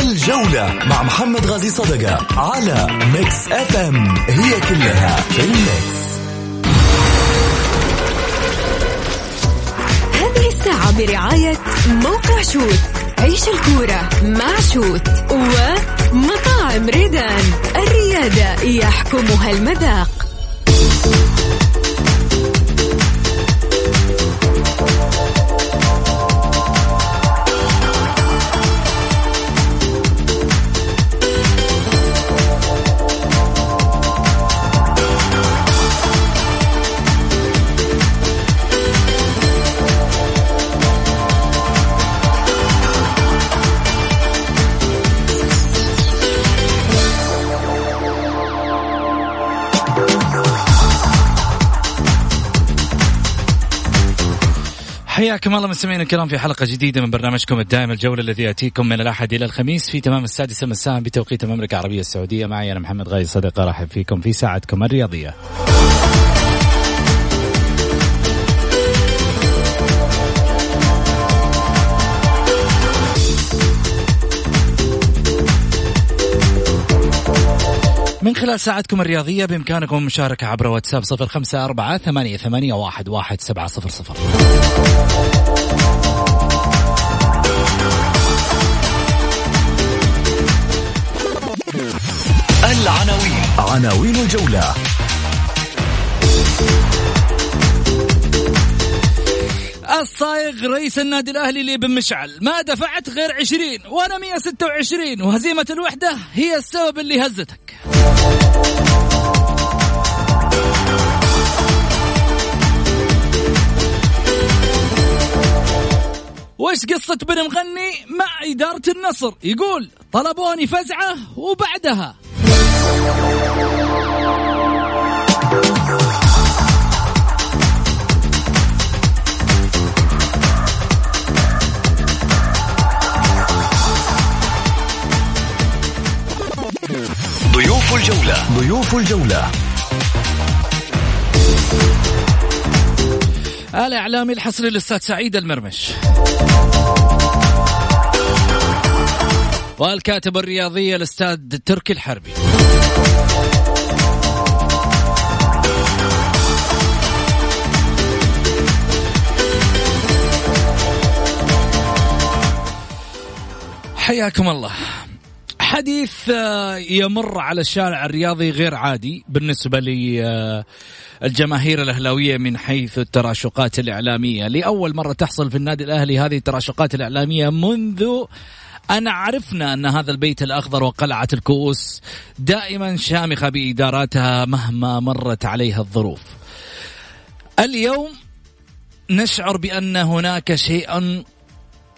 الجولة مع محمد غازي صدقة على Mix FM هي كلها في ال mix. هذه الساعة برعاية موقع شوت عيش الكورة مع شوت ومطاعم ريدان. الريادة يحكمها المذاق. حياكم الله مستمعينا الكرام في حلقة جديدة من برنامجكم الدائم الجولة الذي يأتيكم من الأحد إلى الخميس في تمام السادسة مساء بتوقيت المملكة العربية السعودية. معي أنا محمد غاي صدقة أرحب فيكم في ساعتكم الرياضية. خلال ساعتكم الرياضية بإمكانكم المشاركة عبر واتساب صفر خمسة أربعة ثمانية, ثمانية واحد, واحد سبعة صفر صفر. العناوين. عناوين الجولة. الصايغ رئيس النادي الأهلي اللي بن مشعل. ما دفعت غير 20 وأنا 126 وهزيمة الوحدة هي السبب اللي هزتك. وش قصة بن مغني مع إدارة النصر؟ يقول طلبوني فزعة وبعدها. ضيوف الجولة. ضيوف الجولة. الإعلامي الحصري للأستاذ سعيد المرمش. والكاتب الرياضي الأستاذ تركي الحربي. حياكم الله. حديث آه، يمر على الشارع الرياضي غير عادي بالنسبة للجماهير الأهلاوية من حيث التراشقات الإعلامية. لأول مرة تحصل في النادي الأهلي هذه التراشقات الإعلامية منذ أن عرفنا أن هذا البيت الأخضر وقلعة الكؤوس دائما شامخة بإداراتها مهما مرت عليها الظروف. اليوم نشعر بأن هناك شيئا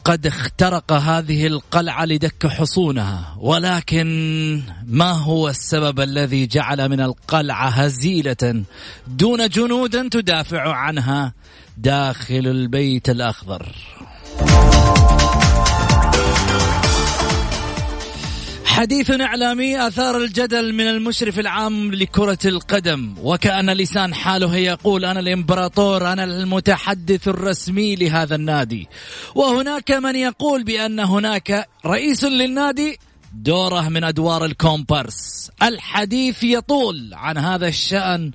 قد اخترق هذه القلعة لدك حصونها ولكن ما هو السبب الذي جعل من القلعة هزيلة دون جنود تدافع عنها داخل البيت الأخضر؟ حديث إعلامي أثار الجدل من المشرف العام لكرة القدم. وكأن لسان حاله يقول أنا الإمبراطور أنا المتحدث الرسمي لهذا النادي. وهناك من يقول بأن هناك رئيس للنادي دوره من أدوار الكومبارس. الحديث يطول عن هذا الشأن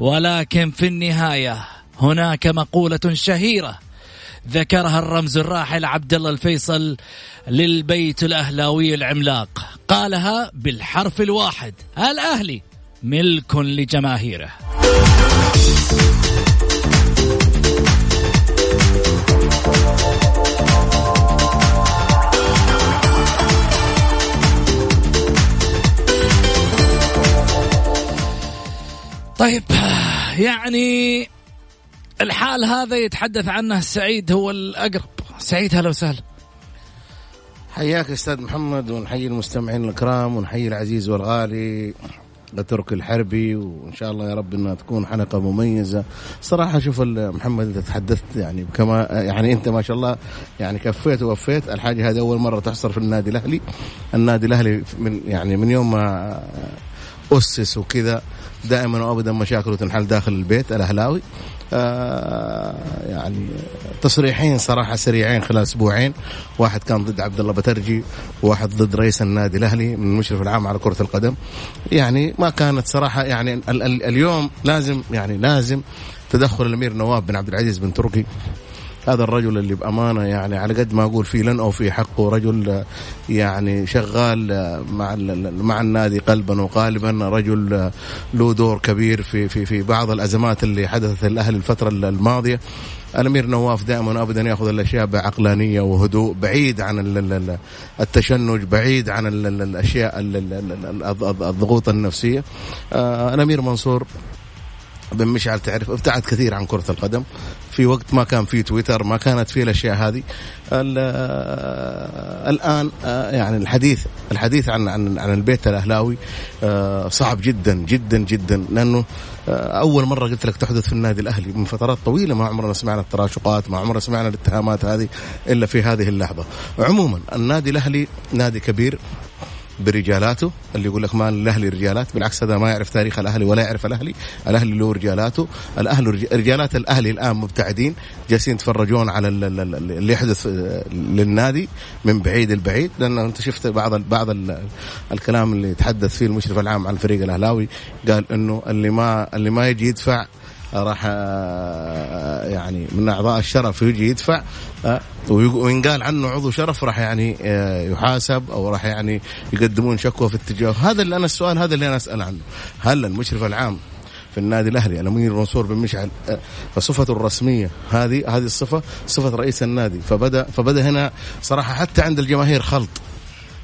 ولكن في النهاية هناك مقولة شهيرة. ذكرها الرمز الراحل عبد الله الفيصل للبيت الأهلاوي العملاق. قالها بالحرف الواحد. الأهلي ملك لجماهيره. طيب يعني الحال هذا يتحدث عنه سعيد هو الأقرب. سعيد هلا وسهلا. حياك أستاذ محمد ونحيي المستمعين الكرام ونحيي العزيز والغالي تركي الحربي وإن شاء الله يا رب إنها تكون حلقة مميزة. صراحة شوف محمد أنت تحدثت يعني كما يعني أنت ما شاء الله يعني كفيت ووفيت. الحاجة هذه أول مرة تحصل في النادي الأهلي. النادي الأهلي من يعني من يوم ما أسس وكذا دائما وابدا مشاكله تنحل داخل البيت الأهلاوي. يعني تصريحين صراحة سريعين خلال أسبوعين. واحد كان ضد عبد الله بترجي وواحد ضد رئيس النادي الأهلي من المشرف العام على كرة القدم. يعني ما كانت صراحة يعني ال ال اليوم لازم يعني لازم تدخل الأمير نواف بن عبد العزيز بن تركي. هذا الرجل اللي بأمانة يعني على قد ما أقول فيه لن أو حقه رجل يعني شغال مع مع النادي قلبا وقالبا رجل له دور كبير في في في بعض الأزمات اللي حدثت الاهلي الفترة الماضية. الأمير نواف دائما ابدا يأخذ الأشياء بعقلانية وهدوء بعيد عن التشنج بعيد عن الأشياء الضغوط النفسية. آه، الأمير منصور بن مشعل تعرف ابتعد كثير عن كرة القدم. في وقت ما كان في تويتر ما كانت في الأشياء هذه. آه، الآن آه، يعني الحديث الحديث عن عن عن البيت الأهلاوي آه، صعب جدا جدا جدا. لأنه أول مرة قلت لك تحدث في النادي الأهلي من فترات طويلة ما عمرنا سمعنا التراشقات ما عمرنا سمعنا الاتهامات هذه إلا في هذه اللحظة. عموما النادي الأهلي نادي كبير برجالاته. اللي يقول لك ما الأهلي رجالات بالعكس هذا ما يعرف تاريخ الأهلي ولا يعرف الأهلي. الأهلي له رجالاته. الاهلي رجالات الأهلي الآن مبتعدين جالسين يتفرجون على اللي يحدث للنادي من بعيد البعيد. لأن أنت شفت بعض بعض الكلام اللي تحدث فيه المشرف العام على الفريق الأهلاوي. قال إنه اللي ما اللي ما يجي يدفع راح آه، يعني من أعضاء الشرف يجي يدفع آه، وينقال عنه عضو شرف راح يعني آه، يحاسب أو راح يعني يقدمون شكوى في اتجاه. هذا اللي أنا السؤال هذا اللي أنا أسأل عنه. هل المشرف العام في النادي الأهلي الأمير منصور بن مشعل فصفته الرسمية هذه هذه الصفة صفة رئيس النادي فبدأ فبدأ هنا صراحة حتى عند الجماهير خلط.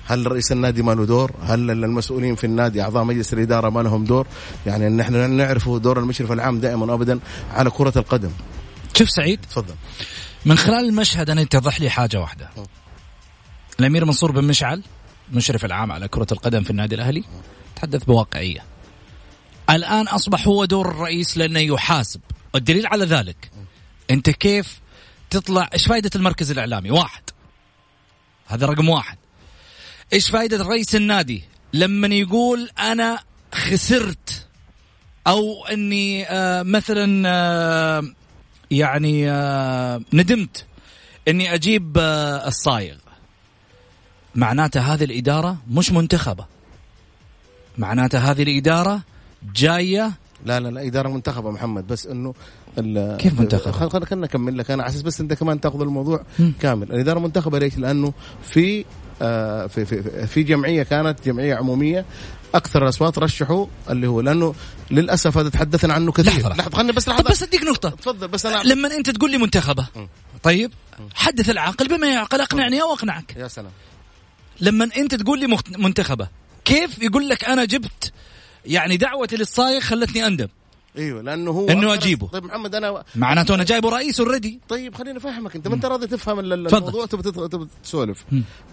هل رئيس النادي ما له دور؟ هل المسؤولين في النادي أعضاء مجلس الإدارة ما لهم دور؟ يعني نحن نعرف دور المشرف العام دائما وابدا على كرة القدم. شوف سعيد تفضل من خلال المشهد أنا يتضح لي حاجة واحدة. الأمير منصور بن مشعل المشرف العام على كرة القدم في النادي الأهلي تحدث بواقعية. الآن أصبح هو دور الرئيس لأنه يحاسب، الدليل على ذلك أنت كيف تطلع إيش فائده المركز الإعلامي؟ واحد هذا رقم واحد إيش فائده رئيس النادي لما يقول أنا خسرت أو إني آه مثلا آه يعني آه ندمت إني أجيب آه الصايغ معناته هذه الإدارة مش منتخبة معناته هذه الإدارة جاية لا لا لا إدارة منتخبة محمد بس إنه كيف منتخب؟ خلينا نكمل لك أنا على أساس بس أنت كمان تأخذ الموضوع م. كامل، الإدارة منتخبة ليش؟ لأنه في في في في جمعية كانت جمعية عمومية. أكثر الأصوات رشحوا اللي هو لأنه للأسف هذا تحدثنا عنه كثير. لحظة لحظة. خليني بس لحظة. طب بس أديك نقطة. تفضل بس أنا لما أنت تقول لي منتخبة طيب حدث العاقل بما يعقل أقنعني أو أقنعك. يا سلام. لما أنت تقول لي منتخبة كيف يقول لك أنا جبت يعني دعوتي للصايغ خلتني أندم؟ إيوه لأنه هو إنه أجيبه. طيب محمد أنا معناته أنا جايبه رئيس اوريدي طيب خليني أفهمك أنت ما أنت راضي تفهم الموضوع؟ تبي تسولف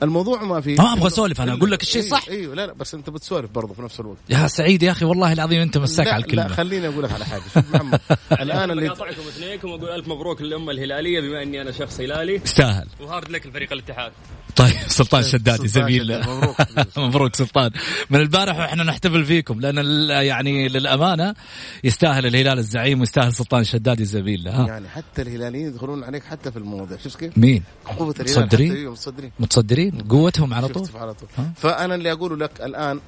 الموضوع ما في ما أبغى أسولف أنا أقول لك الشيء صح. إيوه لا لا بس أنت بتسولف برضه في نفس الوقت. يا سعيد يا أخي والله العظيم أنت مساك على الكلمة. لا خليني أقول لك على حاجة. شوف محمد الآن اللي أقاطعكم اثنينكم وأقول ألف مبروك للأمة الهلالية بما إني أنا شخص هلالي. يستاهل. وهارد لك الفريق الاتحاد. طيب سلطان شدادي زميل. مبروك مبروك سلطان. من البارح وإحنا نحتفل فيكم لأن يعني للأمانة يستاهل الهلال الزعيم ويستاهل سلطان شدادي زميل. ها. يعني حتى الهلاليين يدخلون عليك حتى في المواضيع. شوف كيف؟ مين؟ قوة الهلال متصدرين؟ متصدرين. متصدرين؟ قوتهم على طول. على طول. فأنا اللي أقوله لك الآن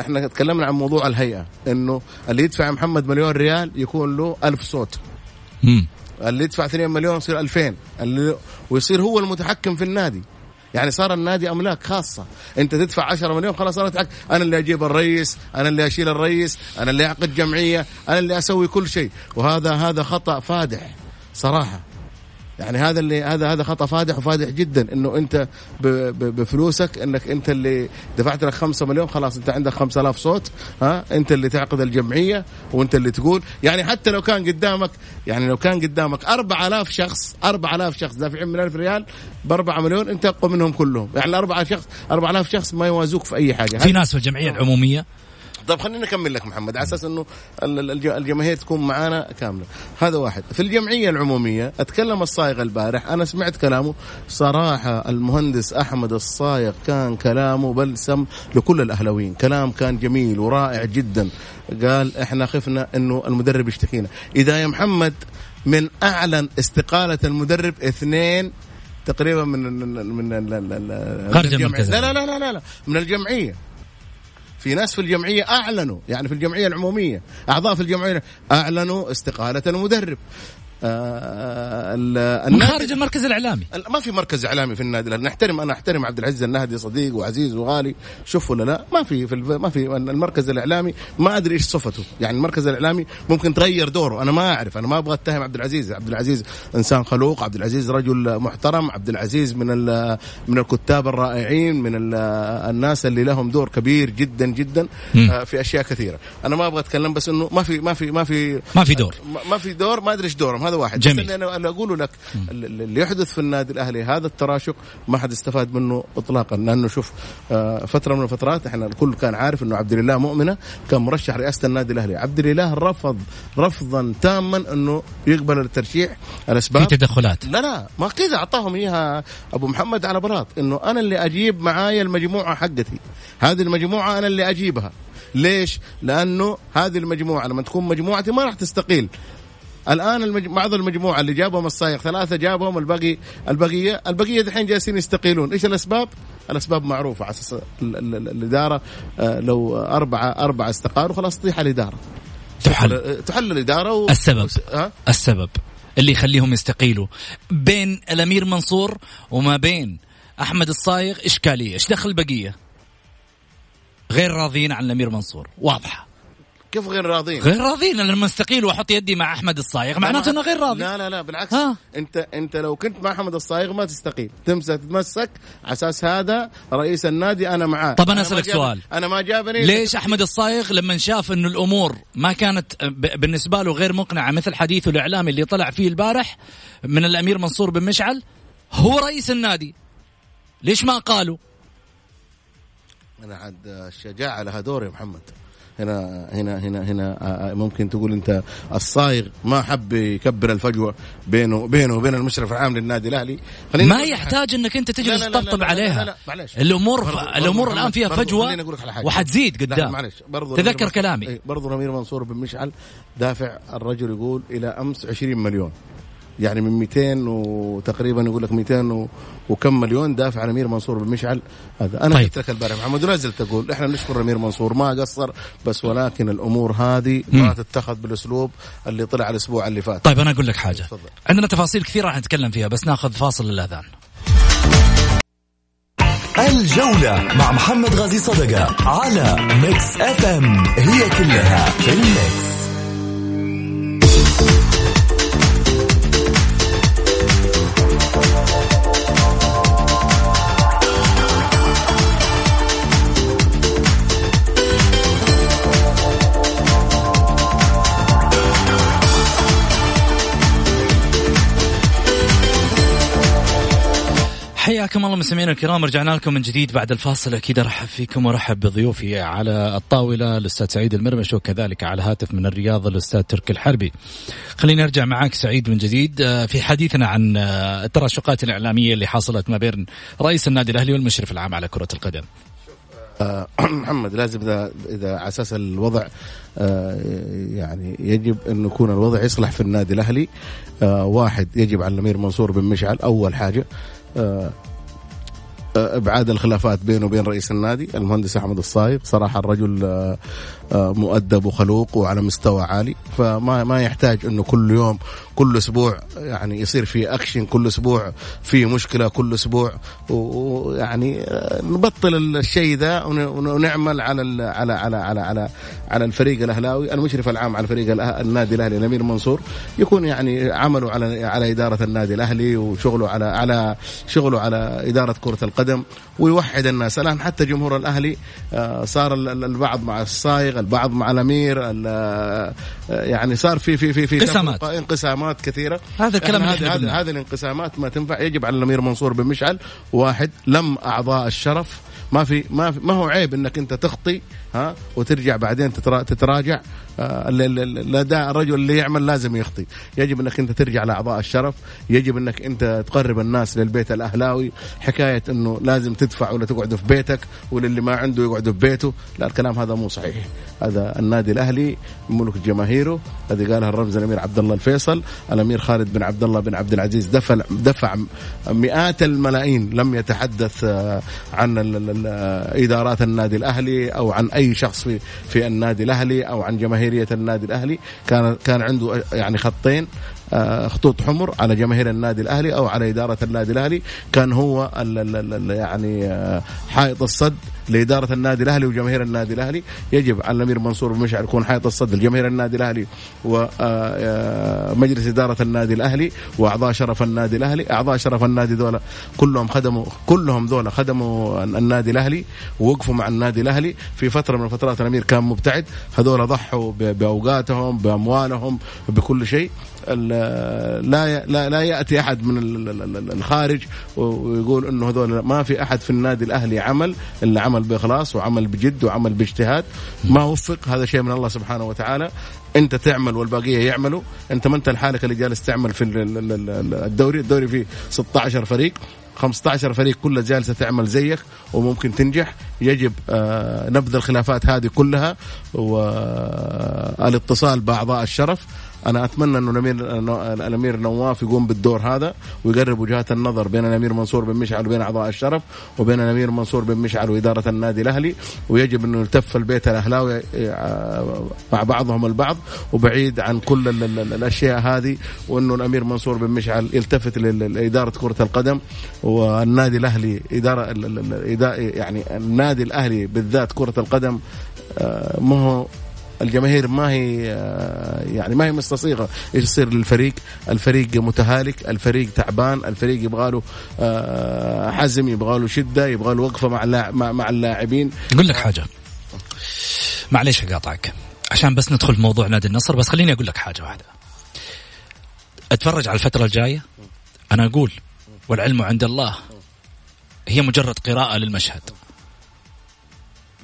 إحنا تكلمنا عن موضوع الهيئة إنه اللي يدفع محمد مليون ريال يكون له ألف صوت. مم. اللي يدفع 2 مليون يصير 2000 اللي ويصير هو المتحكم في النادي. يعني صار النادي أملاك خاصة أنت تدفع 10 مليون خلاص أنا أتحكم. أنا اللي أجيب الرئيس أنا اللي أشيل الرئيس أنا اللي أعقد جمعية أنا اللي أسوي كل شيء وهذا هذا خطأ فادح صراحة يعني هذا اللي هذا هذا خطأ فادح وفادح جدا إنه أنت بفلوسك إنك أنت اللي دفعت لك 5 مليون خلاص أنت عندك 5000 صوت ها؟ أنت اللي تعقد الجمعية وأنت اللي تقول. يعني حتى لو كان قدامك يعني لو كان قدامك 4000 شخص 4000 شخص دافعين من 1000 ريال ب 4 مليون أنت أقوى منهم كلهم. يعني 4 شخص 4000 شخص ما يوازوك في أي حاجة. في ناس في الجمعية العمومية طيب خليني أكمل لك محمد على أساس إنه الجماهير تكون معانا كاملة. هذا واحد. في الجمعية العمومية أتكلم الصايغ البارح أنا سمعت كلامه. صراحة المهندس أحمد الصايغ كان كلامه بلسم لكل الأهلاويين. كلام كان جميل ورائع جدا. قال إحنا خفنا إنه المدرب يشتكينا. إذا يا محمد من أعلن استقالة المدرب اثنين تقريبا من من من ال- ال- ال- خارج الجمعية. المركز. لا لا لا لا, لا من الجمعية. في ناس في الجمعية أعلنوا يعني في الجمعية العمومية أعضاء في الجمعية أعلنوا استقالة المدرب. آه ال- من خارج المركز الإعلامي. ما في مركز إعلامي في النادي. لأن نحترم أنا أحترم عبد العزيز النهدي صديق وعزيز وغالي. شوف ولا لا؟ ما في, في ما في المركز الإعلامي. ما أدري إيش صفته. يعني المركز الإعلامي ممكن تغير دوره. أنا ما أعرف. أنا ما أبغى أتهم عبد العزيز. عبد العزيز إنسان خلوق. عبد العزيز رجل محترم. عبد العزيز من ال- من الكتاب الرائعين من ال- الناس اللي لهم دور كبير جدا جدا مم. آه، في أشياء كثيرة. أنا ما أبغى أتكلم بس إنه ما في ما في ما في ما في دور. ما- ما في دور. ما أدري إيش دورهم هذا واحد. جميل. بس أنا اللي اقوله لك اللي يحدث في النادي الأهلي هذا التراشق ما حد استفاد منه اطلاقا. لأنه شوف آه، فترة من الفترات إحنا الكل كان عارف إنه عبد الاله مؤمنة كان مرشح رئاسه النادي الأهلي. عبد الاله رفض رفضا تاما إنه يقبل الترشيح في الاسباب تدخلات. لا لا ما كذا أعطاهم إياها أبو محمد على بلاط إنه أنا اللي أجيب معايا المجموعة حقتي. هذه المجموعة أنا اللي أجيبها. ليش؟ لأنه هذه المجموعة لما تكون مجموعتي ما راح تستقيل. الآن المج... بعض المجموعة اللي جابهم الصايغ ثلاثة جابهم الباقي البقية البقية دحين جالسين يستقيلون. إيش الأسباب؟ الأسباب معروفة على أساس ال... ال... ال... الإدارة آه، لو أربعة أربعة استقالوا خلاص تطيح الإدارة. تحل. آه، تحل الإدارة و... السبب. ها؟ السبب اللي يخليهم يستقيلوا. بين الأمير منصور وما بين أحمد الصايغ إشكالية. إيش دخل البقية؟ غير راضيين عن الأمير منصور. واضحة. كيف غير راضين؟ غير راضيين أنا لما استقيل وأحط يدي مع أحمد الصايغ. معناته إنه غير راضي. لا لا لا بالعكس. ها. أنت أنت لو كنت مع أحمد الصايغ ما تستقيل. تمسك تتمسك على أساس هذا رئيس النادي أنا معاه. طب أسألك جاب- سؤال. أنا ما جابني. ليش أحمد الصايغ لما شاف إنه الأمور ما كانت بالنسبة له غير مقنعة مثل حديثه الإعلامي اللي طلع فيه البارح من الأمير منصور بن مشعل هو رئيس النادي. ليش ما قالوا؟ أنا عاد الشجاعه لها دور يا محمد. هنا هنا هنا هنا آه، ممكن تقول أنت الصايغ ما حب يكبر الفجوه بينه بينه وبين المشرف العام للنادي الأهلي ما يحتاج إنك أنت تجلس تطبطب لا عليها لا لا معلش. الأمور برضو- برضو الأمور الآن فيها فجوة. وحتزيد قدام معلش برضو تذكر كلامي. إيه، برضو الامير منصور بن مشعل دافع الرجل يقول إلى أمس 20 مليون يعني من 200 وتقريبا يقول لك 200 و... وكم مليون دافع عن الامير منصور بن مشعل هذا أنا طيب. قلت لك البارح محمد ولا زلت أقول إحنا نشكر الامير منصور ما قصر بس ولكن الأمور هذه ما. تتخذ بالأسلوب اللي طلع الأسبوع اللي فات طيب أنا أقول لك حاجة تفضل. عندنا تفاصيل كثيرة راح نتكلم فيها بس ناخذ فاصل للاذان الجولة مع محمد غازي صدقة على ميكس اف ام هي كلها في الميكس حياكم الله مستمعينا الكرام رجعنا لكم من جديد بعد الفاصل. أكيد أرحب فيكم وأرحب بضيوفي على الطاولة. الأستاذ سعيد المرمش وكذلك على هاتف من الرياض الأستاذ تركي الحربي. خليني أرجع معاك سعيد من جديد. آه، في حديثنا عن آه، التراشقات الإعلامية اللي حصلت ما بين رئيس النادي الأهلي والمشرف العام على كرة القدم. آه، محمد لازم إذا إذا على أساس الوضع يعني يجب أن يكون الوضع يصلح في النادي الأهلي. واحد يجب على الأمير منصور بن مشعل أول حاجة. ابعاد الخلافات بينه وبين رئيس النادي المهندس أحمد الصايغ صراحة الرجل آه، آه، مؤدب وخلوق وعلى مستوى عالي فما ما يحتاج إنه كل يوم كل أسبوع يعني يصير في اكشن كل أسبوع في مشكلة كل أسبوع ويعني نبطل الشيء ذا ون- ون- ونعمل على ال- على على على على على الفريق الأهلاوي المشرف العام على فريق النادي الأهلي الأمير منصور يكون يعني عمله على على إدارة النادي الأهلي وشغله على على شغله على إدارة كرة القدم ويوحد الناس الآن حتى جمهور الأهلي آه، صار ال- ال- البعض مع الصايغ البعض مع الأمير ال- آه، يعني صار في في في في انقسامات. انقسامات كثيرة هذا الكلام إحنا اللي هذه. هذه الانقسامات ما تنفع يجب على الأمير منصور بن مشعل واحد لم أعضاء الشرف ما في ما في ما هو عيب إنك أنت تخطي ها وترجع بعدين تترا- تتراجع آه، ال- ال- ال- لا دا الرجل اللي يعمل لازم يخطي. يجب إنك أنت ترجع لأعضاء الشرف يجب إنك أنت تقرب الناس للبيت الأهلاوي. حكاية إنه لازم تدفع ولا تقعد في بيتك وللي ما عنده يقعد في بيته. لا الكلام هذا مو صحيح. هذا النادي الأهلي ملك جماهيره. هذه قالها الرمز الأمير عبد الله الفيصل. الأمير خالد بن عبد الله بن عبد العزيز دفع دفع مئات الملايين. لم يتحدث آه، عن إدارات النادي الأهلي أو عن أي شخص في في النادي الأهلي أو عن جماهيرية النادي الأهلي. كان كان عنده يعني خطين آه، خطوط حمر على جماهير النادي الأهلي أو على إدارة النادي الأهلي. كان هو ال ال ال يعني آه، حائط الصد لإدارة النادي الأهلي وجماهير النادي الأهلي. يجب على الأمير منصور بن مشعل يكون حائط الصد لجماهير النادي الأهلي ومجلس إدارة النادي الأهلي وأعضاء شرف النادي الأهلي. أعضاء شرف النادي دول كلهم خدموا كلهم دول خدموا النادي الأهلي ووقفوا مع النادي الأهلي. في فترة من الفترات الأمير كان مبتعد هذول ضحوا بأوقاتهم بأموالهم بكل شيء. لا لا لا يأتي أحد من ال- ال- ال- الخارج ويقول إنه هذول ما في أحد في النادي الأهلي عمل إلا عمل بإخلاص وعمل بجد وعمل باجتهاد ما وفق هذا شيء من الله سبحانه وتعالى. أنت تعمل والبقيه يعملوا. أنت ما أنت لحالك اللي جالس تعمل في ال- ال- ال- ال- الدوري. الدوري فيه 16 فريق. 15 فريق كلها جالسة تعمل زيك وممكن تنجح. يجب آه، نبذ الخلافات هذه كلها. والاتصال بأعضاء الشرف. أنا أتمنى أنه الامير الأمير نواف يقوم بالدور هذا ويقرب وجهات النظر بين الأمير منصور بن مشعل وبين أعضاء الشرف وبين الأمير منصور بن مشعل وإدارة النادي الأهلي ويجب أنه يلتف البيت الأهلاوي آه، مع بعضهم البعض وبعيد عن كل ال- ال- الأشياء هذه وأنه الأمير منصور بن مشعل يلتفت لإدارة كرة القدم والنادي الأهلي اداره يعني النادي الأهلي بالذات كرة القدم آه، ما هو الجماهير ما هي آه، يعني ما هي مستصيغة. إيش يصير للفريق؟ الفريق متهالك الفريق تعبان الفريق يبغى له آه، حزم يبغى له شدة يبغى له وقفة مع مع اللاعبين. أقول لك حاجة. معليش أقاطعك. عشان بس ندخل في موضوع نادي النصر بس خليني أقول لك حاجة واحدة. أتفرج على الفترة الجاية أنا أقول والعلم عند الله هي مجرد قراءة للمشهد.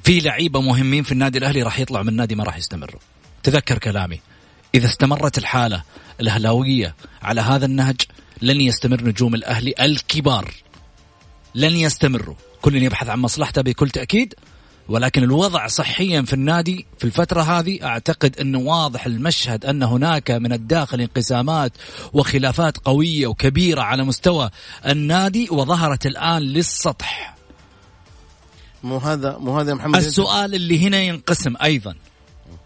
في لعيبة مهمين في النادي الأهلي راح يطلعوا من النادي ما راح يستمروا. تذكر كلامي. إذا استمرت الحالة الأهلاوية على هذا النهج لن يستمر نجوم الأهلي الكبار. لن يستمروا. كل يبحث عن مصلحته بكل تأكيد ولكن الوضع صحيا في النادي في الفترة هذه أعتقد أنه واضح المشهد أن هناك من الداخل انقسامات وخلافات قوية وكبيرة على مستوى النادي وظهرت الآن للسطح. مو هذا مو هذا محمد. السؤال اللي هنا ينقسم أيضا.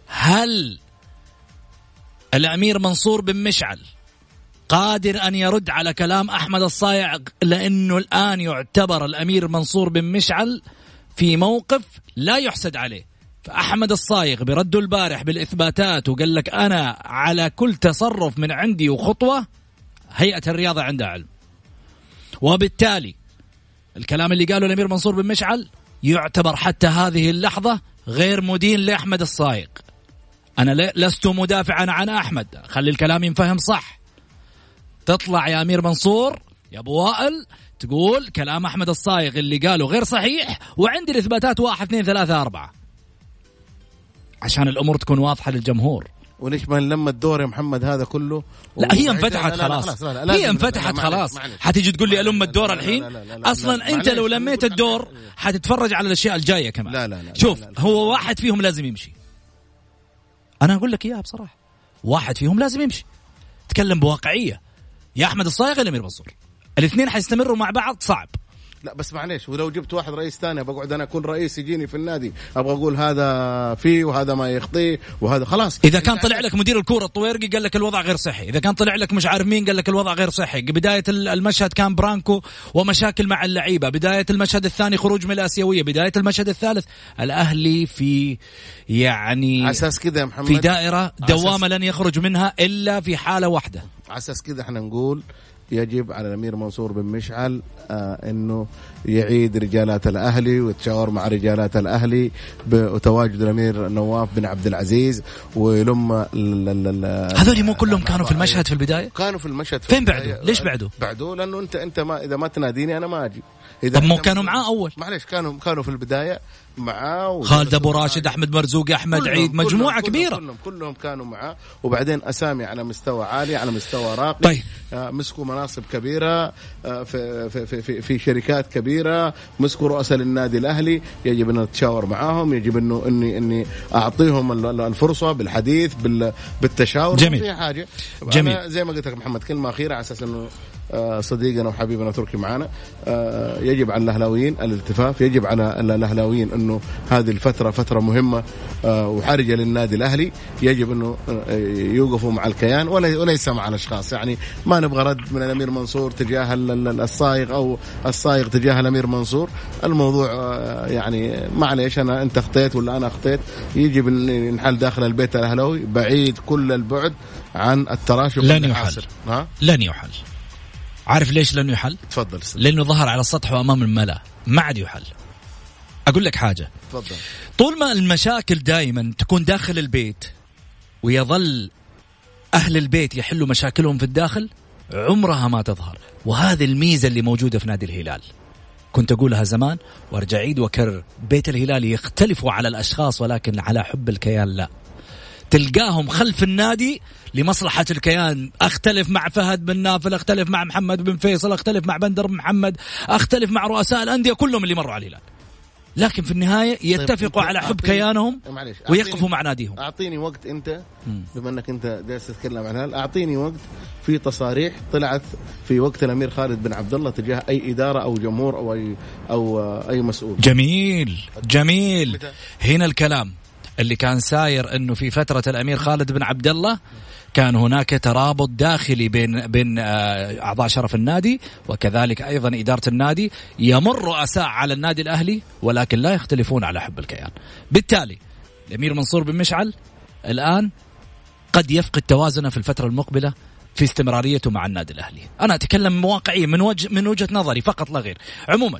هل الأمير منصور بن مشعل قادر أن يرد على كلام أحمد الصايع لأنه الآن يعتبر الأمير منصور بن مشعل في موقف لا يحسد عليه؟ فأحمد الصايغ برده البارح بالإثباتات وقال لك أنا على كل تصرف من عندي وخطوة هيئة الرياضة عندها علم. وبالتالي الكلام اللي قاله الأمير منصور بن مشعل يعتبر حتى هذه اللحظة غير مدين لأحمد الصايغ أنا لست مدافعا عن أحمد. خلي الكلام ينفهم صح. تطلع يا أمير منصور يا أبو وائل تقول كلام أحمد الصايغ اللي قاله غير صحيح وعندي الإثباتات واحد اثنين ثلاثة أربعة. عشان الأمور تكون واضحة للجمهور. وليش ما نلم الدور يا محمد هذا كله لا هي انفتحت لا- لا- لا، خلاص لا- لا، هي انفتحت لا، خلاص. حتيجي تقول لي الم الدور الحين لا- لا- لا- لا- أصلا لا، انت لو لميت الدور حتتفرج على الاشياء الجايه كمان لا- لا- لا- شوف. هو واحد فيهم لازم يمشي أنا أقول لك اياها بصراحه واحد فيهم لازم يمشي تكلم بواقعيه يا احمد الصايغ يا الامير منصور الاثنين حيستمروا مع بعض صعب لا بس معليش ولو جبت واحد رئيس ثاني بقعد أنا أكون رئيس يجيني في النادي أبغى أقول هذا فيه وهذا ما يخطيه وهذا خلاص. إذا كان طلع لك مدير الكورة الطويرقي قال لك الوضع غير صحي إذا كان طلع لك مش عارف مين قال لك الوضع غير صحي بداية المشهد كان برانكو ومشاكل مع اللعيبة بداية المشهد الثاني خروج من الآسيوية بداية المشهد الثالث الأهلي في يعني على أساس كذا يا محمد؟ في دائرة دوامة لن يخرج منها إلا في حالة واحدة. على أساس كذا إحنا نقول يجب على الأمير منصور بن مشعل آه إنه يعيد رجالات الأهلي ويتشاور مع رجالات الأهلي وتواجد الأمير نواف بن عبد العزيز ويلم ال- ال- ال- هذول مو كلهم كانوا في المشهد في البداية كانوا في المشهد في فين. بعده؟ ليش بعده؟ بعده لأنه انت أنت ما إذا ما تناديني أنا ما أجي إذا طب مو كانوا معاه أول؟ معلش كانوا كانوا في البداية معاه خالد أبو راشد. أحمد مرزوقي أحمد كلهم- عيد مجموعة كلهم كبيرة كلهم كلهم كانوا معاه وبعدين أسامي على مستوى عالي على مستوى راقي طيب. آه، مسكوا مناصب كبيرة آه، في في في في, في شركات كبيرة مسكوا رؤساء للنادي الأهلي يجب أن نتشاور معاهم يجب انه اني إني أعطيهم ال- ال- الفرصة بالحديث بال بالتشاور جميل. في حاجة جميل. زي ما قلت لك محمد كلمة أخيرة على أساس إنه صديقنا وحبيبنا تركي معانا. آه، يجب على الأهلاويين الالتفاف يجب على ال- الأهلاويين إنه هذه الفترة فترة مهمة آه، وحرجة للنادي الأهلي. يجب إنه آه، يوقفوا مع الكيان وليس مع الأشخاص. يعني ما نبغى رد من الأمير منصور تجاه ال- ال- الصايغ أو الصايغ تجاه الأمير منصور. الموضوع آه، يعني معليش أنا أنت اخطيت ولا أنا اخطيت. يجب إن ينحل داخل البيت الأهلاوي بعيد كل البعد عن التراشق لن يحل. ها؟ لن يحل. عارف ليش لن يحل؟ تفضل أستاذ. لأنه ظهر على السطح وأمام الملأ. ما عاد يحل. أقول لك حاجة. تفضل. طول ما المشاكل دائما تكون داخل البيت ويظل أهل البيت يحلوا مشاكلهم في الداخل عمرها ما تظهر. وهذه الميزة اللي موجودة في نادي الهلال. كنت أقولها زمان وأرجع أعيد وأكرر بيت الهلال يختلفوا على الأشخاص ولكن على حب الكيان لا. تلقاهم خلف النادي لمصلحة الكيان. أختلف مع فهد بن نافل أختلف مع محمد بن فيصل أختلف مع بندر محمد أختلف مع رؤساء الأندية كلهم اللي مروا على الهلال. لكن في النهاية يتفقوا أنت على حب أعطيني- كيانهم معليش، ويقفوا أعطيني- مع ناديهم. أعطيني وقت أنت بما أنك أنت جالس تتكلم عن هذا أعطيني وقت في تصاريح طلعت في وقت الأمير خالد بن عبد الله تجاه أي إدارة أو جمهور أو اي أو أي مسؤول. جميل جميل؟ هنا الكلام. اللي كان ساير إنه في فترة الأمير خالد بن عبد الله كان هناك ترابط داخلي بين بين آه، أعضاء شرف النادي وكذلك أيضا إدارة النادي يمر رؤساء على النادي الأهلي ولكن لا يختلفون على حب الكيان. بالتالي الأمير منصور بن مشعل الآن قد يفقد توازنه في الفترة المقبلة في استمراريته مع النادي الأهلي. أنا أتكلم واقعيا من وجه من وجهة نظري فقط لا غير. عموما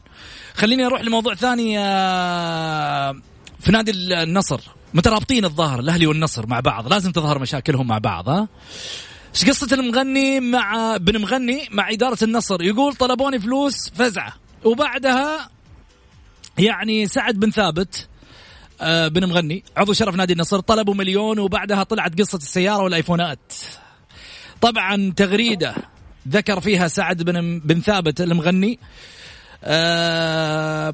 خليني أروح لموضوع ثاني آه، في نادي النصر مترابطين الظاهر الأهلي والنصر مع بعض لازم تظهر مشاكلهم مع بعض ها؟ إيش قصة المغني مع بن مغني مع إدارة النصر؟ يقول طلبوني فلوس فزعة. وبعدها يعني سعد بن ثابت آه، بن مغني عضو شرف نادي النصر طلبوا مليون وبعدها طلعت قصة السيارة والآيفونات. طبعا تغريدة ذكر فيها سعد بن بن ثابت المغني آه،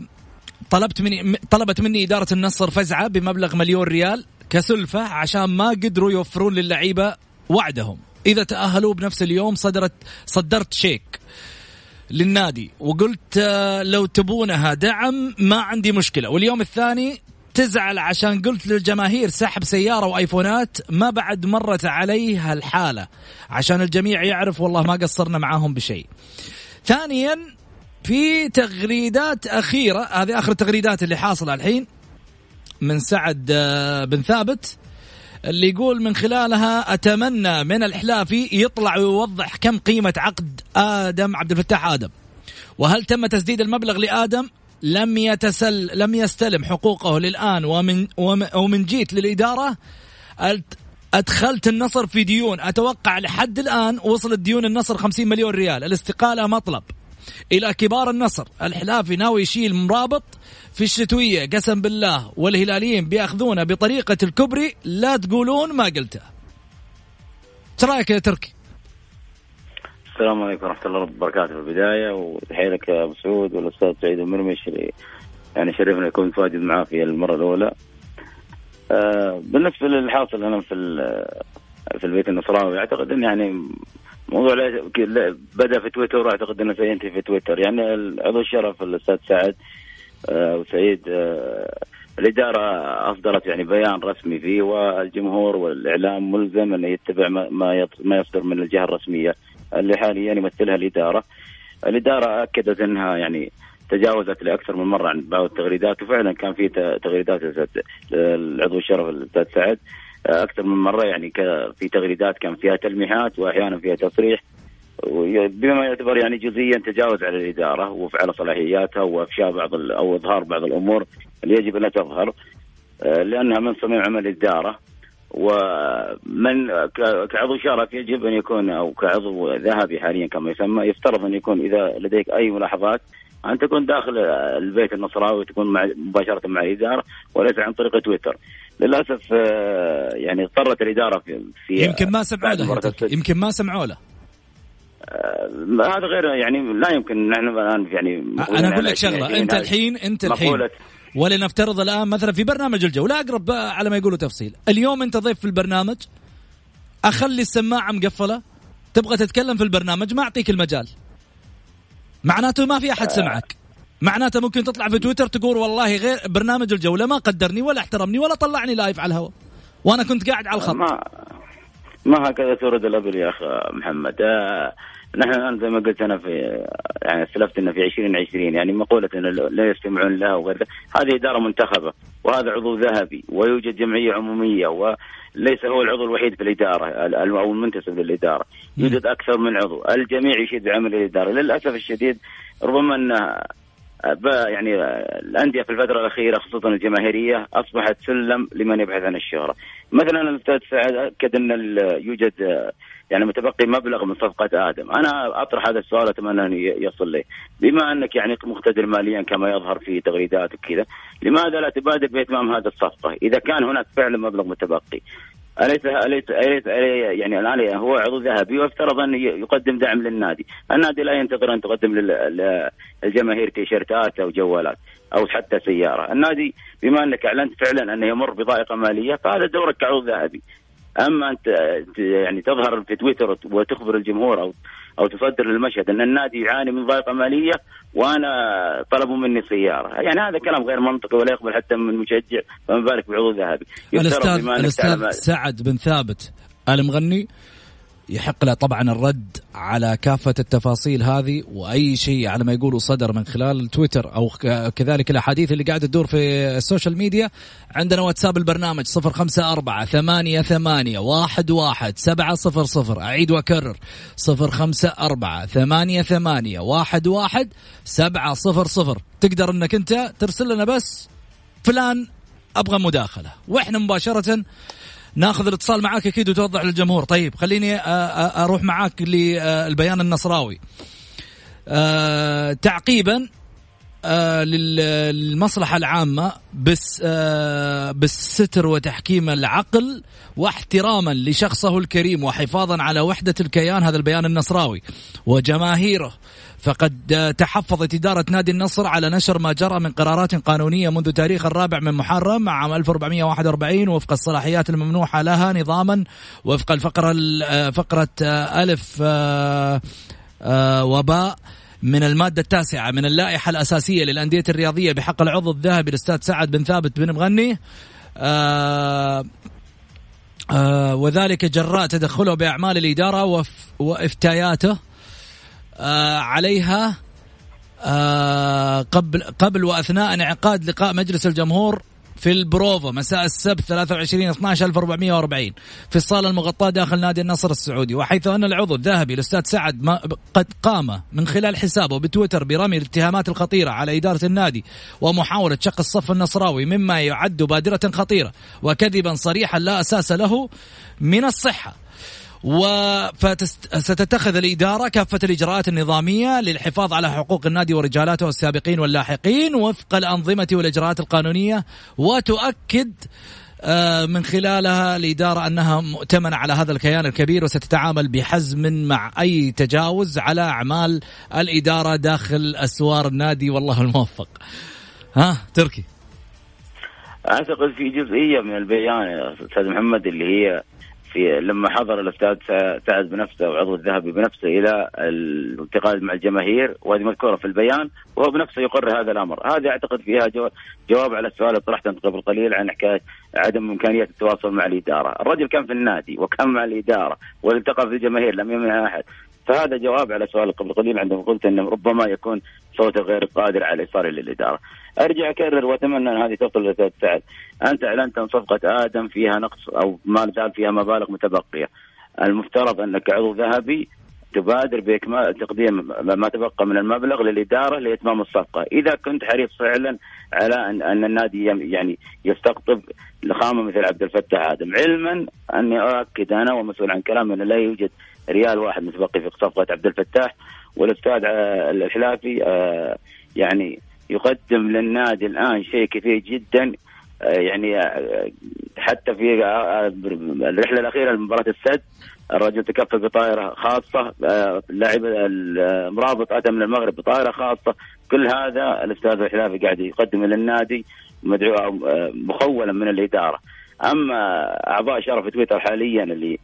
طلبت مني طلبت مني إدارة النصر فزعة بمبلغ مليون ريال كسلفة عشان ما قدروا يوفرون للعيبة وعدهم. إذا تأهلوا بنفس اليوم صدرت صدرت شيك للنادي وقلت آه، لو تبونها دعم ما عندي مشكلة. واليوم الثاني تزعل عشان قلت للجماهير سحب سيارة وآيفونات ما بعد مرت علي هالحالة عشان الجميع يعرف والله ما قصرنا معاهم بشيء. ثانيا في تغريدات أخيرة هذه آخر التغريدات اللي حاصلة الحين من سعد آه، بن ثابت اللي يقول من خلالها أتمنى من الحلافي يطلع ويوضح كم قيمة عقد آدم عبد الفتاح آدم. وهل تم تسديد المبلغ لآدم؟ لم يتسل لم يستلم حقوقه للآن ومن وم- ومن جيت للإدارة؟ أدخلت النصر في ديون أتوقع لحد الآن وصلت ديون النصر 50 مليون ريال. الاستقالة مطلب. إلى كبار النصر. الحلافي ناوي يشيل مرابط في الشتوية. قسم بالله والهلاليين بيأخذونه بطريقة الكبري. لا تقولون ما قلته. إيش رأيك يا تركي؟ السلام عليكم ورحمة الله وبركاته. في البداية وتحية لك يا أبو سعود والأستاذ سعيد المرمش يعني شرفنا يكون متواجد معاه في المرة الأولى. آه بالنسبة للحاصل أنا في في البيت النصراوي أعتقد أن يعني موضوع لا- لا- بدأ في تويتر وأعتقد أنه سينتهي في تويتر يعني عضو الشرف الأستاذ سعد آه وسعيد آه الإدارة أصدرت يعني بيان رسمي فيه والجمهور والإعلام ملزم أنه يتبع ما ما يصدر من الجهة الرسمية اللي حاليا يمثلها الإدارة. الإدارة أكدت أنها يعني تجاوزت لأكثر من مرة عن بعض التغريدات وفعلا كان في تغريدات العضو الشرف الأستاذ سعد أكثر من مرة يعني في تغريدات كان فيها تلميحات وأحيانا فيها تصريح بما يعتبر يعني جزئيا تجاوز على الإدارة وفعل صلاحياتها وافشاء بعض أو اظهار بعض الأمور اللي يجب انها تظهر آه، لأنها من صميم عمل الإدارة. ومن كعضو شرف يجب أن يكون أو كعضو ذهبي حاليا كما يسمى يفترض أن يكون إذا لديك أي ملاحظات أن تكون داخل البيت النصراوي تكون مع مباشرة مع الإدارة وليس عن طريق تويتر. للأسف آه، يعني اضطرت الإدارة في, في يمكن ما سمعوا له. يمكن ما سمعوا له. آه، هذا غير يعني لا يمكن نحن الآن يعني أنا أقول لك شغلة أنت الحين أنت الحين ولنفترض الآن مثلا في برنامج الجوله أقرب بقى على ما يقولوا تفصيل. اليوم أنت ضيف في البرنامج أخلي السماعة مقفلة تبغى تتكلم في البرنامج ما أعطيك المجال. معناته ما في أحد سمعك. معناته ممكن تطلع في تويتر تقول والله غير برنامج الجولة ما قدرني ولا احترمني ولا طلعني لايف على الهواء. وأنا كنت قاعد على الخط. ما ما هكذا تورد الأبل يا أخ محمد. آه نحن الآن زي ما قلت أنا في يعني سلفت إنه في 2020 يعني مقولة إنه لا يستمعون لها وغير هذه إدارة منتخبة وهذا عضو ذهبي ويوجد جمعية عمومية وليس هو العضو الوحيد في الإدارة ال- أو المنتسب للإدارة. يوجد أكثر من عضو. الجميع يشيد بعمل الإدارة. للأسف الشديد ربما أن ب- يعني الأندية في الفترة الأخيرة خصوصا الجماهيرية أصبحت سلم لمن يبحث عن الشهرة. مثلا الاستاذ سعد اكد أن يوجد يعني متبقي مبلغ من صفقة آدم، أنا أطرح هذا السؤال أتمنى انه ي- يصل لي. بما أنك يعني مقتدر ماليا كما يظهر في تغريدات وكذا، لماذا لا تبادر باهتمام هذه الصفقة؟ إذا كان هناك فعلا مبلغ متبقي. اليس اليس اليس يعني الآن هو عضو ذهبي ويفترض أن يقدم دعم للنادي، النادي لا ينتظر أن تقدم لل- للجماهير تيشيرتات أو جوالات أو حتى سيارة، النادي بما أنك أعلنت فعلا أنه يمر بضائقة مالية فهذا دورك كعضو ذهبي. أما أنت يعني تظهر في تويتر وتخبر الجمهور أو أو تصدر المشهد أن النادي يعاني من ضائقه مالية وأنا طلبوا مني سياره، يعني هذا كلام غير منطقي ولا يقبل حتى من مشجع فما بالك بعضو ذهبي. الاستاذ الأستاذ سعد بن ثابت المغني يحق له طبعا الرد على كافة التفاصيل هذه وأي شيء على ما يقولوا صدر من خلال تويتر أو كذلك الأحاديث اللي قاعدة تدور في السوشيال ميديا. عندنا واتساب البرنامج صفر خمسة أربعة ثمانية ثمانية واحد واحد سبعة صفر صفر أعيد وأكرر صفر خمسة أربعة ثمانية ثمانية واحد واحد سبعة صفر صفر. تقدر أنك أنت ترسل لنا بس فلان أبغى مداخلة. وإحنا مباشرة ناخذ الاتصال معاك أكيد وتوضح للجمهور. طيب خليني أروح معاك للبيان النصراوي. تعقيبا لل- للمصلحة العامة بس أه، بالستر وتحكيم العقل واحتراما لشخصه الكريم وحفاظا على وحدة الكيان هذا البيان النصراوي وجماهيره. فقد آه، تحفظت إدارة نادي النصر على نشر ما جرى من قرارات قانونية منذ تاريخ الرابع من محرم عام 1441 وفق الصلاحيات الممنوحة لها نظاما وفق الفقرة ال- آه، فقرة آه، ألف آه، آه، وباء. من المادة التاسعة من اللائحة الأساسية للأندية الرياضية بحق العضو الذهبي الأستاذ سعد بن ثابت بن مغني. آه آه وذلك جراء تدخله بأعمال الإدارة وف وإفتاياته. آه عليها آه قبل قبل وأثناء انعقاد لقاء مجلس الجمهور في البروفا مساء السبت 23 12 1440 في الصاله المغطاة داخل نادي النصر السعودي وحيث أن العضو الذهبي الأستاذ سعد ما قد قام من خلال حسابه بتويتر برمي الاتهامات الخطيرة على إدارة النادي ومحاولة شق الصف النصراوي مما يعد بادرة خطيرة وكذبا صريحا لا أساس له من الصحة. وستتخذ الإدارة كافة الإجراءات النظامية للحفاظ على حقوق النادي ورجالاته السابقين واللاحقين وفق الأنظمة والإجراءات القانونية وتؤكد آه، من خلالها الإدارة أنها مؤتمنة على هذا الكيان الكبير وستتعامل بحزم مع أي تجاوز على أعمال الإدارة داخل أسوار النادي والله الموفق. ها تركي. أعتقد في جزئية من البيان يا أستاذ محمد اللي هي في لما حضر الأستاذ سع- سعد بنفسه وعضو الذهبي بنفسه إلى الانتقال مع الجماهير وهذه مذكورة في البيان وهو بنفسه يقر هذا الأمر، هذه أعتقد فيها جو- جواب على السؤال اللي طرحته قبل قليل عن حكاية عدم إمكانية التواصل مع الإدارة، الرجل كان في النادي وكان مع الإدارة والتقى في الجماهير لم يمنع أحد، فهذا جواب على سؤال قبل قليل عندما قلت انه ربما يكون صوته غير قادر على ايصاله للإدارة. أرجع أكرر وأتمنى أن هذه تصل للاستاذ سعد. أنت أعلنت عن صفقة آدم فيها نقص أو ما زال فيها مبالغ متبقية. المفترض أنك عضو ذهبي تبادر بإكمال تقديم ما تبقى من المبلغ للإدارة لإتمام الصفقة، إذا كنت حريص فعلا على ان أن النادي يعني يستقطب لخامة مثل عبد الفتاح آدم، علما أني أؤكد أنا ومسؤول عن كلامي انه لا يوجد ريال واحد متبقي في صفقة عبد الفتاح والأستاذ الحلافي آه، يعني يقدم للنادي الآن شيء كثير جدا آه، يعني آه، حتى في آه، الرحلة الأخيرة لمباراة السد الرجل تكفل بطائرة خاصة لاعب المرابط اتى من المغرب بطائرة خاصة. كل هذا الأستاذ الحلافي قاعد يقدم للنادي مدعو مخولا من الإدارة. أما أعضاء شرف تويتر حاليا اللي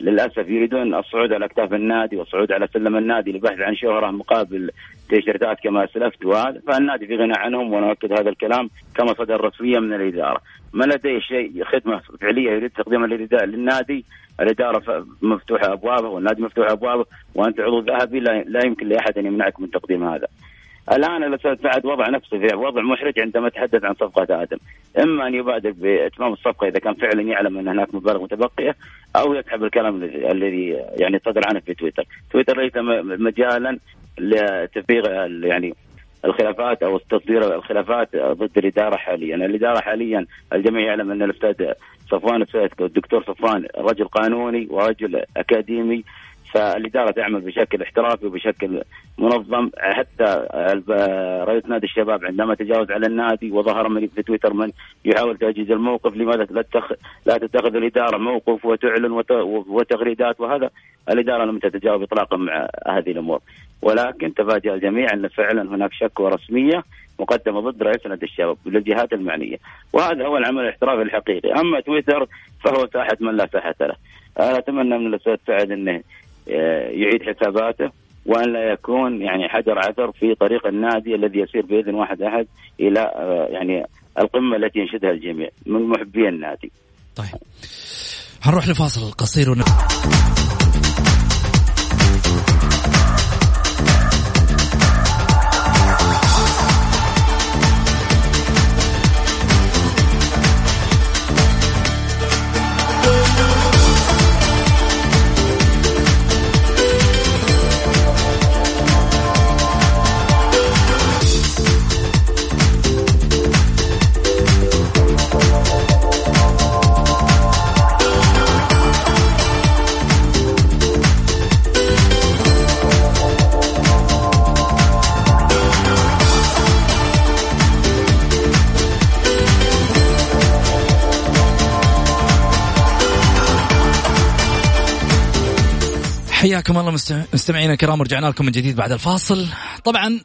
للأسف يريدون الصعود على أكتاف النادي والصعود على سلم النادي للبحث عن شهرة مقابل تيشيرتات كما اسلفت وهذا فالنادي في غنى عنهم وأنا اؤكد هذا الكلام كما صدر رسميا من الإدارة. ما لديه شيء خدمة فعلية يريد تقديمها للنادي الإدارة مفتوحة ابوابه والنادي مفتوح أبوابه وأنت عضو ذهبي لا يمكن لأحد أن يمنعك من تقديم هذا. الآن سعد وضع نفسه في وضع محرج عندما تحدث عن صفقة آدم، إما أن يبادر بإتمام الصفقة إذا كان فعلا يعلم أن هناك مبالغ متبقية أو يسحب الكلام الذي يعني صدر عنه في تويتر، تويتر ليس مجالا لتفريغ يعني الخلافات أو تصدير الخلافات ضد الإدارة حاليا، الإدارة حاليا الجميع يعلم أن الأستاذ صفوان السيد الدكتور صفوان رجل قانوني ورجل أكاديمي. فالإدارة تعمل بشكل احترافي وبشكل منظم. حتى رئيس نادي الشباب عندما تجاوز على النادي وظهر من في تويتر من يحاول تأجيز الموقف لماذا لا لا تتخذ الإدارة موقف وتعلن وتغريدات وهذا؟ الإدارة لم تتجاوب إطلاقا مع هذه الأمور. ولكن تفاجأ الجميع أن فعلا هناك شكوى رسمية مقدمة ضد رئيس نادي الشباب للجهات المعنية. وهذا هو العمل الاحترافي الحقيقي. أما تويتر فهو ساحة من لا ساحة له. أنا أتمنى من الأستاذ سعد آه، يعيد حساباته وأن لا يكون يعني حجر عثر في طريق النادي الذي يسير بإذن واحد أحد إلى آه، يعني القمة التي ينشدها الجميع من محبي النادي. طيب. هنروح لفاصل قصير ون... حياكم الله مستمعينا الكرام ورجعنا لكم من جديد بعد الفاصل. طبعا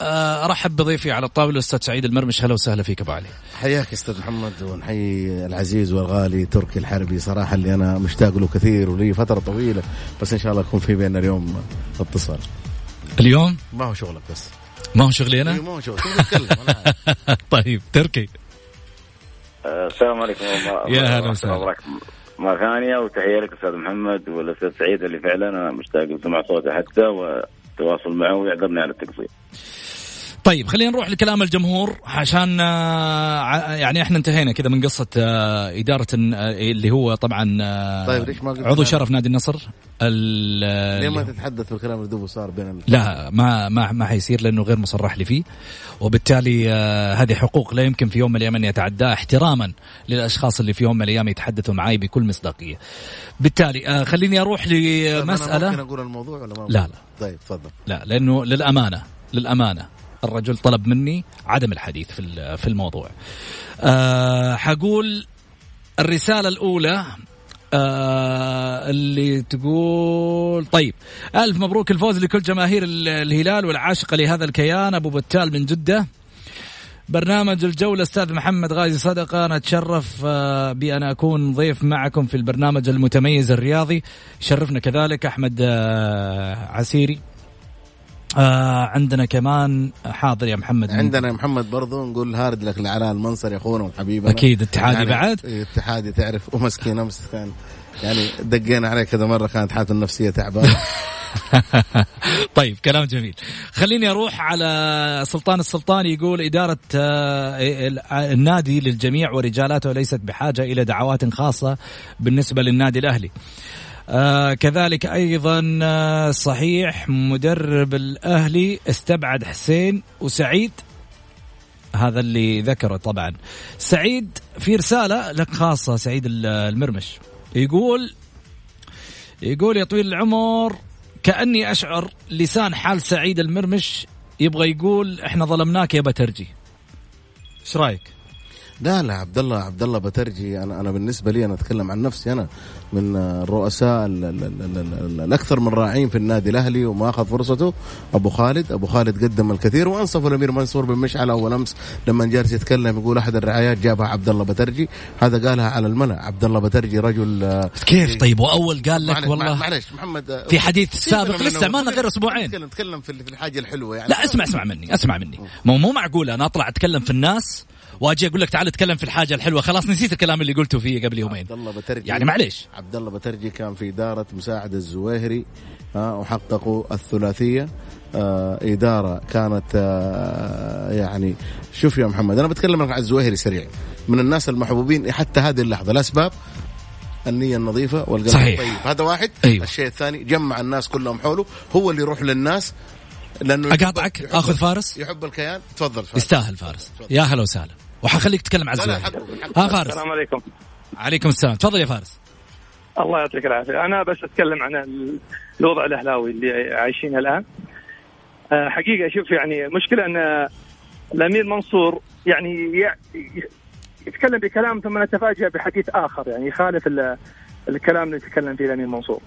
آه، أرحب بضيفي على الطاولة الاستاذ سعيد المرمش. هلا وسهلا فيك أبو علي. حياك أستاذ محمد ونحيي العزيز والغالي تركي الحربي. صراحة اللي أنا مشتاق له كثير ولي فترة طويلة بس إن شاء الله يكون في بيننا اليوم اتصال. اليوم؟ ما هو شغلك بس. ما هو شغلي أنا؟ إيه، ما هو شغلك طيب تركي. آه، السلام عليكم يا هلا وسهلا. مرة ثانية وتحية لك أستاذ محمد والأستاذ سعيد اللي فعلا أنا مشتاق لسمع صوته حتى والتواصل معه ويعذرني على التقصير. طيب خلينا نروح لكلام الجمهور عشان آه، يعني إحنا انتهينا كذا من قصة آه، إدارة آه، اللي هو طبعا طيب ليش ما عضو شرف نادي النصر ليه ما تتحدث بالكلام اللي دوبه صار بين لا ما ما ما حيصير لأنه غير مصرح لي فيه. وبالتالي هذه حقوق لا يمكن في يوم من الأيام أن يتعداها احتراما للأشخاص اللي في يوم من الأيام يتحدثوا معي بكل مصداقية. بالتالي خليني أروح لمسألة. ممكن أقول الموضوع ولا ما لا لا. طيب تفضل. لا لأنه للأمانة للأمانة. الرجل طلب مني عدم الحديث في في الموضوع. أه حقول الرسالة الأولى آه اللي تقول طيب ألف مبروك الفوز لكل جماهير الهلال والعاشقة لهذا الكيان أبو بتال من جدة. برنامج الجولة أستاذ محمد غازي صدقة. أنا أتشرف آه بأن أكون ضيف معكم في البرنامج المتميز الرياضي. شرفنا كذلك أحمد آه عسيري. آه عندنا كمان حاضر يا محمد عندنا يا محمد برضو نقول هارد لك لعلاء المنصر يا أخونا وحبيبنا. أكيد اتحادي يعني بعد. إيه، اتحادي تعرف ومسكين أمس كان يعني دقينا عليه كذا مرة كانت حالته النفسية تعبانة. طيب كلام جميل. خليني أروح على سلطان السلطان يقول إدارة آه، النادي للجميع ورجالاته ليست بحاجة إلى دعوات خاصة بالنسبة للنادي الأهلي. آه كذلك أيضا آه صحيح مدرب الأهلي استبعد حسين وسعيد. هذا اللي ذكره طبعا. سعيد في رسالة لك خاصة سعيد المرمش. يقول يقول يا طويل العمر كأني أشعر لسان حال سعيد المرمش يبغى يقول إحنا ظلمناك يا بترجي. إيش رأيك؟ لا لا عبد الله عبد الله بترجي أنا أنا بالنسبة لي أنا أتكلم عن نفسي أنا من الرؤساء ال- ال- ال- ال- الأكثر من راعين في النادي الأهلي وما أخذ فرصته أبو خالد. أبو خالد قدم الكثير وأنصف الأمير منصور بن مشعل أول أمس لما جالس يتكلم يقول أحد الرعايات جابها عبد الله بترجي. هذا قالها على الملأ عبد الله بترجي رجل آه، كيف طيب؟ وأول قال لك والله معلش محمد آه، في حديث سابق لسه. ما لنا غير أسبوعين. نتكلم في الحاجة الحلوة يعني. لا اسمع اسمع مني اسمع مني. مو مو معقول أنا أطلع أتكلم في الناس واجي أقول لك تعال اتكلم في الحاجة الحلوة. خلاص نسيت الكلام اللي قلته فيه قبل يومين. عبد الله بترجي. يعني معليش. عبد الله بترجي كان في إدارة مساعد الزويهري ها وحققوا الثلاثية. آه إدارة كانت آه يعني شوف يا محمد أنا بتكلم عن الزويهري سريع. من الناس المحبوبين حتى هذه اللحظة. الأسباب النية النظيفة والقلب صحيح. الطيب. هذا واحد. أيوه. الشيء الثاني جمع الناس كلهم حوله. هو اللي يروح للناس لأنه يحب- أقاطعك؟ آخذ فارس؟ يحب الكيان. تفضل فارس. يستاهل فارس. يا هلا وسهلا. وحخليك تتكلم لا الزواج ها فارس. السلام عليكم. عليكم السلام. تفضل يا فارس. الله يعطيك العافية. أنا بس أتكلم عن ال- الوضع الأهلاوي اللي عايشينه الآن. آه، حقيقة شوف يعني المشكلة أن الأمير منصور يعني يتكلم بكلام ثم نتفاجأ بحديث آخر يعني يخالف ال- الكلام اللي يتكلم فيه الأمير منصور.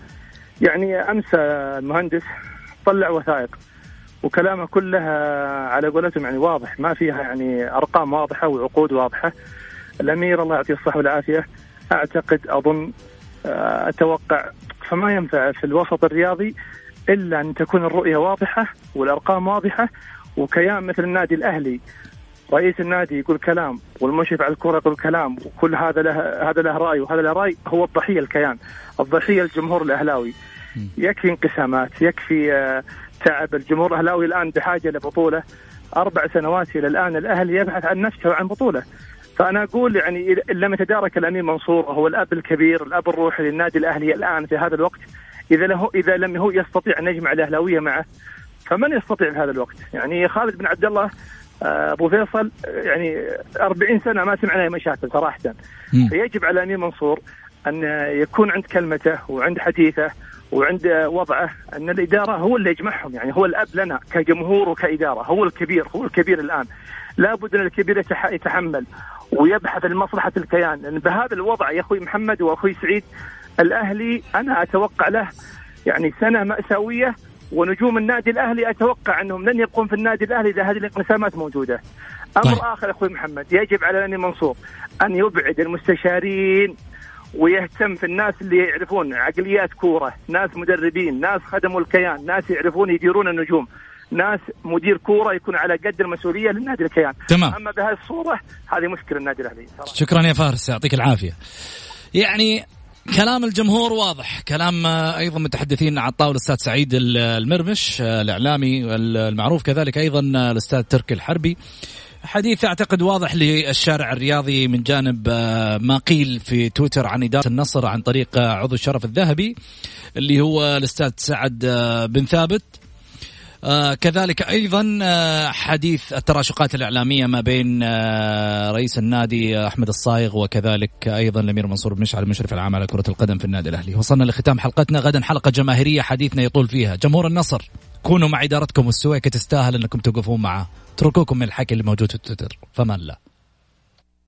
يعني أمس المهندس طلع وثائق. وكلامه كلها على قولتهم يعني واضح ما فيها يعني أرقام واضحة وعقود واضحة. الأمير الله يعطيه الصحة والعافية أعتقد أظن آه، أتوقع فما ينفع في الوسط الرياضي إلا أن تكون الرؤية واضحة والأرقام واضحة. وكيان مثل النادي الأهلي رئيس النادي يقول كلام والمشرف على الكرة يقول كلام وكل هذا له هذا له رأي وهذا له رأي هو الضحية الكيان الضحية الجمهور الأهلاوي. يكفي انقسامات يكفي آه، تعب الجمهور الأهلاوي الآن بحاجة لبطوله أربع سنوات إلى الآن الأهلي يبحث عن نفسه وعن بطولة فأنا أقول يعني إن لم يتدارك الأمير منصور وهو الأب الكبير الأب الروحي للنادي الأهلي الآن في هذا الوقت إذا له إذا لم هو يستطيع أن يجمع الأهلاوية معه فمن يستطيع في هذا الوقت؟ يعني خالد بن عبد الله آه، أبو فيصل يعني 40 سنة ما سمعنا مشاكل صراحة. فيجب على الامير منصور أن يكون عند كلمته وعند حديثه وعند وضعه أن الإدارة هو اللي يجمعهم يعني هو الأب لنا كجمهور وكإدارة هو الكبير هو الكبير الآن لابد أن الكبير يتح- يتحمل ويبحث لمصلحه الكيان لأن بهذا الوضع يا أخوي محمد وأخوي سعيد الأهلي أنا أتوقع له يعني سنة مأساوية ونجوم النادي الأهلي أتوقع أنهم لن يبقون في النادي الأهلي إذا هذه الانقسامات موجودة. أمر طيب. آخر أخوي محمد يجب على الامير منصور أن يبعد المستشارين ويهتم في الناس اللي يعرفون عقليات كورة، ناس مدربين، ناس خدموا الكيان، ناس يعرفون يديرون النجوم، ناس مدير كورة يكون على قد المسؤولية للنادي الكيان. تمام. أما بهذه الصورة هذه مشكلة النادي الأهلي. شكرا يا فارس يعطيك العافية يعني كلام الجمهور واضح كلام أيضا متحدثين على الطاوله الاستاذ سعيد ال- المرمش الإعلامي المعروف كذلك أيضا الأستاذ تركي الحربي حديث اعتقد واضح للشارع الرياضي من جانب آه، ما قيل في تويتر عن إدارة النصر عن طريق آه، عضو الشرف الذهبي اللي هو الأستاذ سعد آه، بن ثابت. آه كذلك أيضا آه حديث التراشقات الإعلامية ما بين آه رئيس النادي أحمد الصايغ وكذلك أيضا الأمير منصور بن مشعل المشرف العام على كرة القدم في النادي الأهلي. وصلنا لختام حلقتنا غدا حلقة جماهيرية حديثنا يطول فيها جمهور النصر كونوا مع إدارتكم والسويكه تستاهل أنكم توقفون معه. اتركوكم من الحكي اللي موجود في تويتر فمان الله.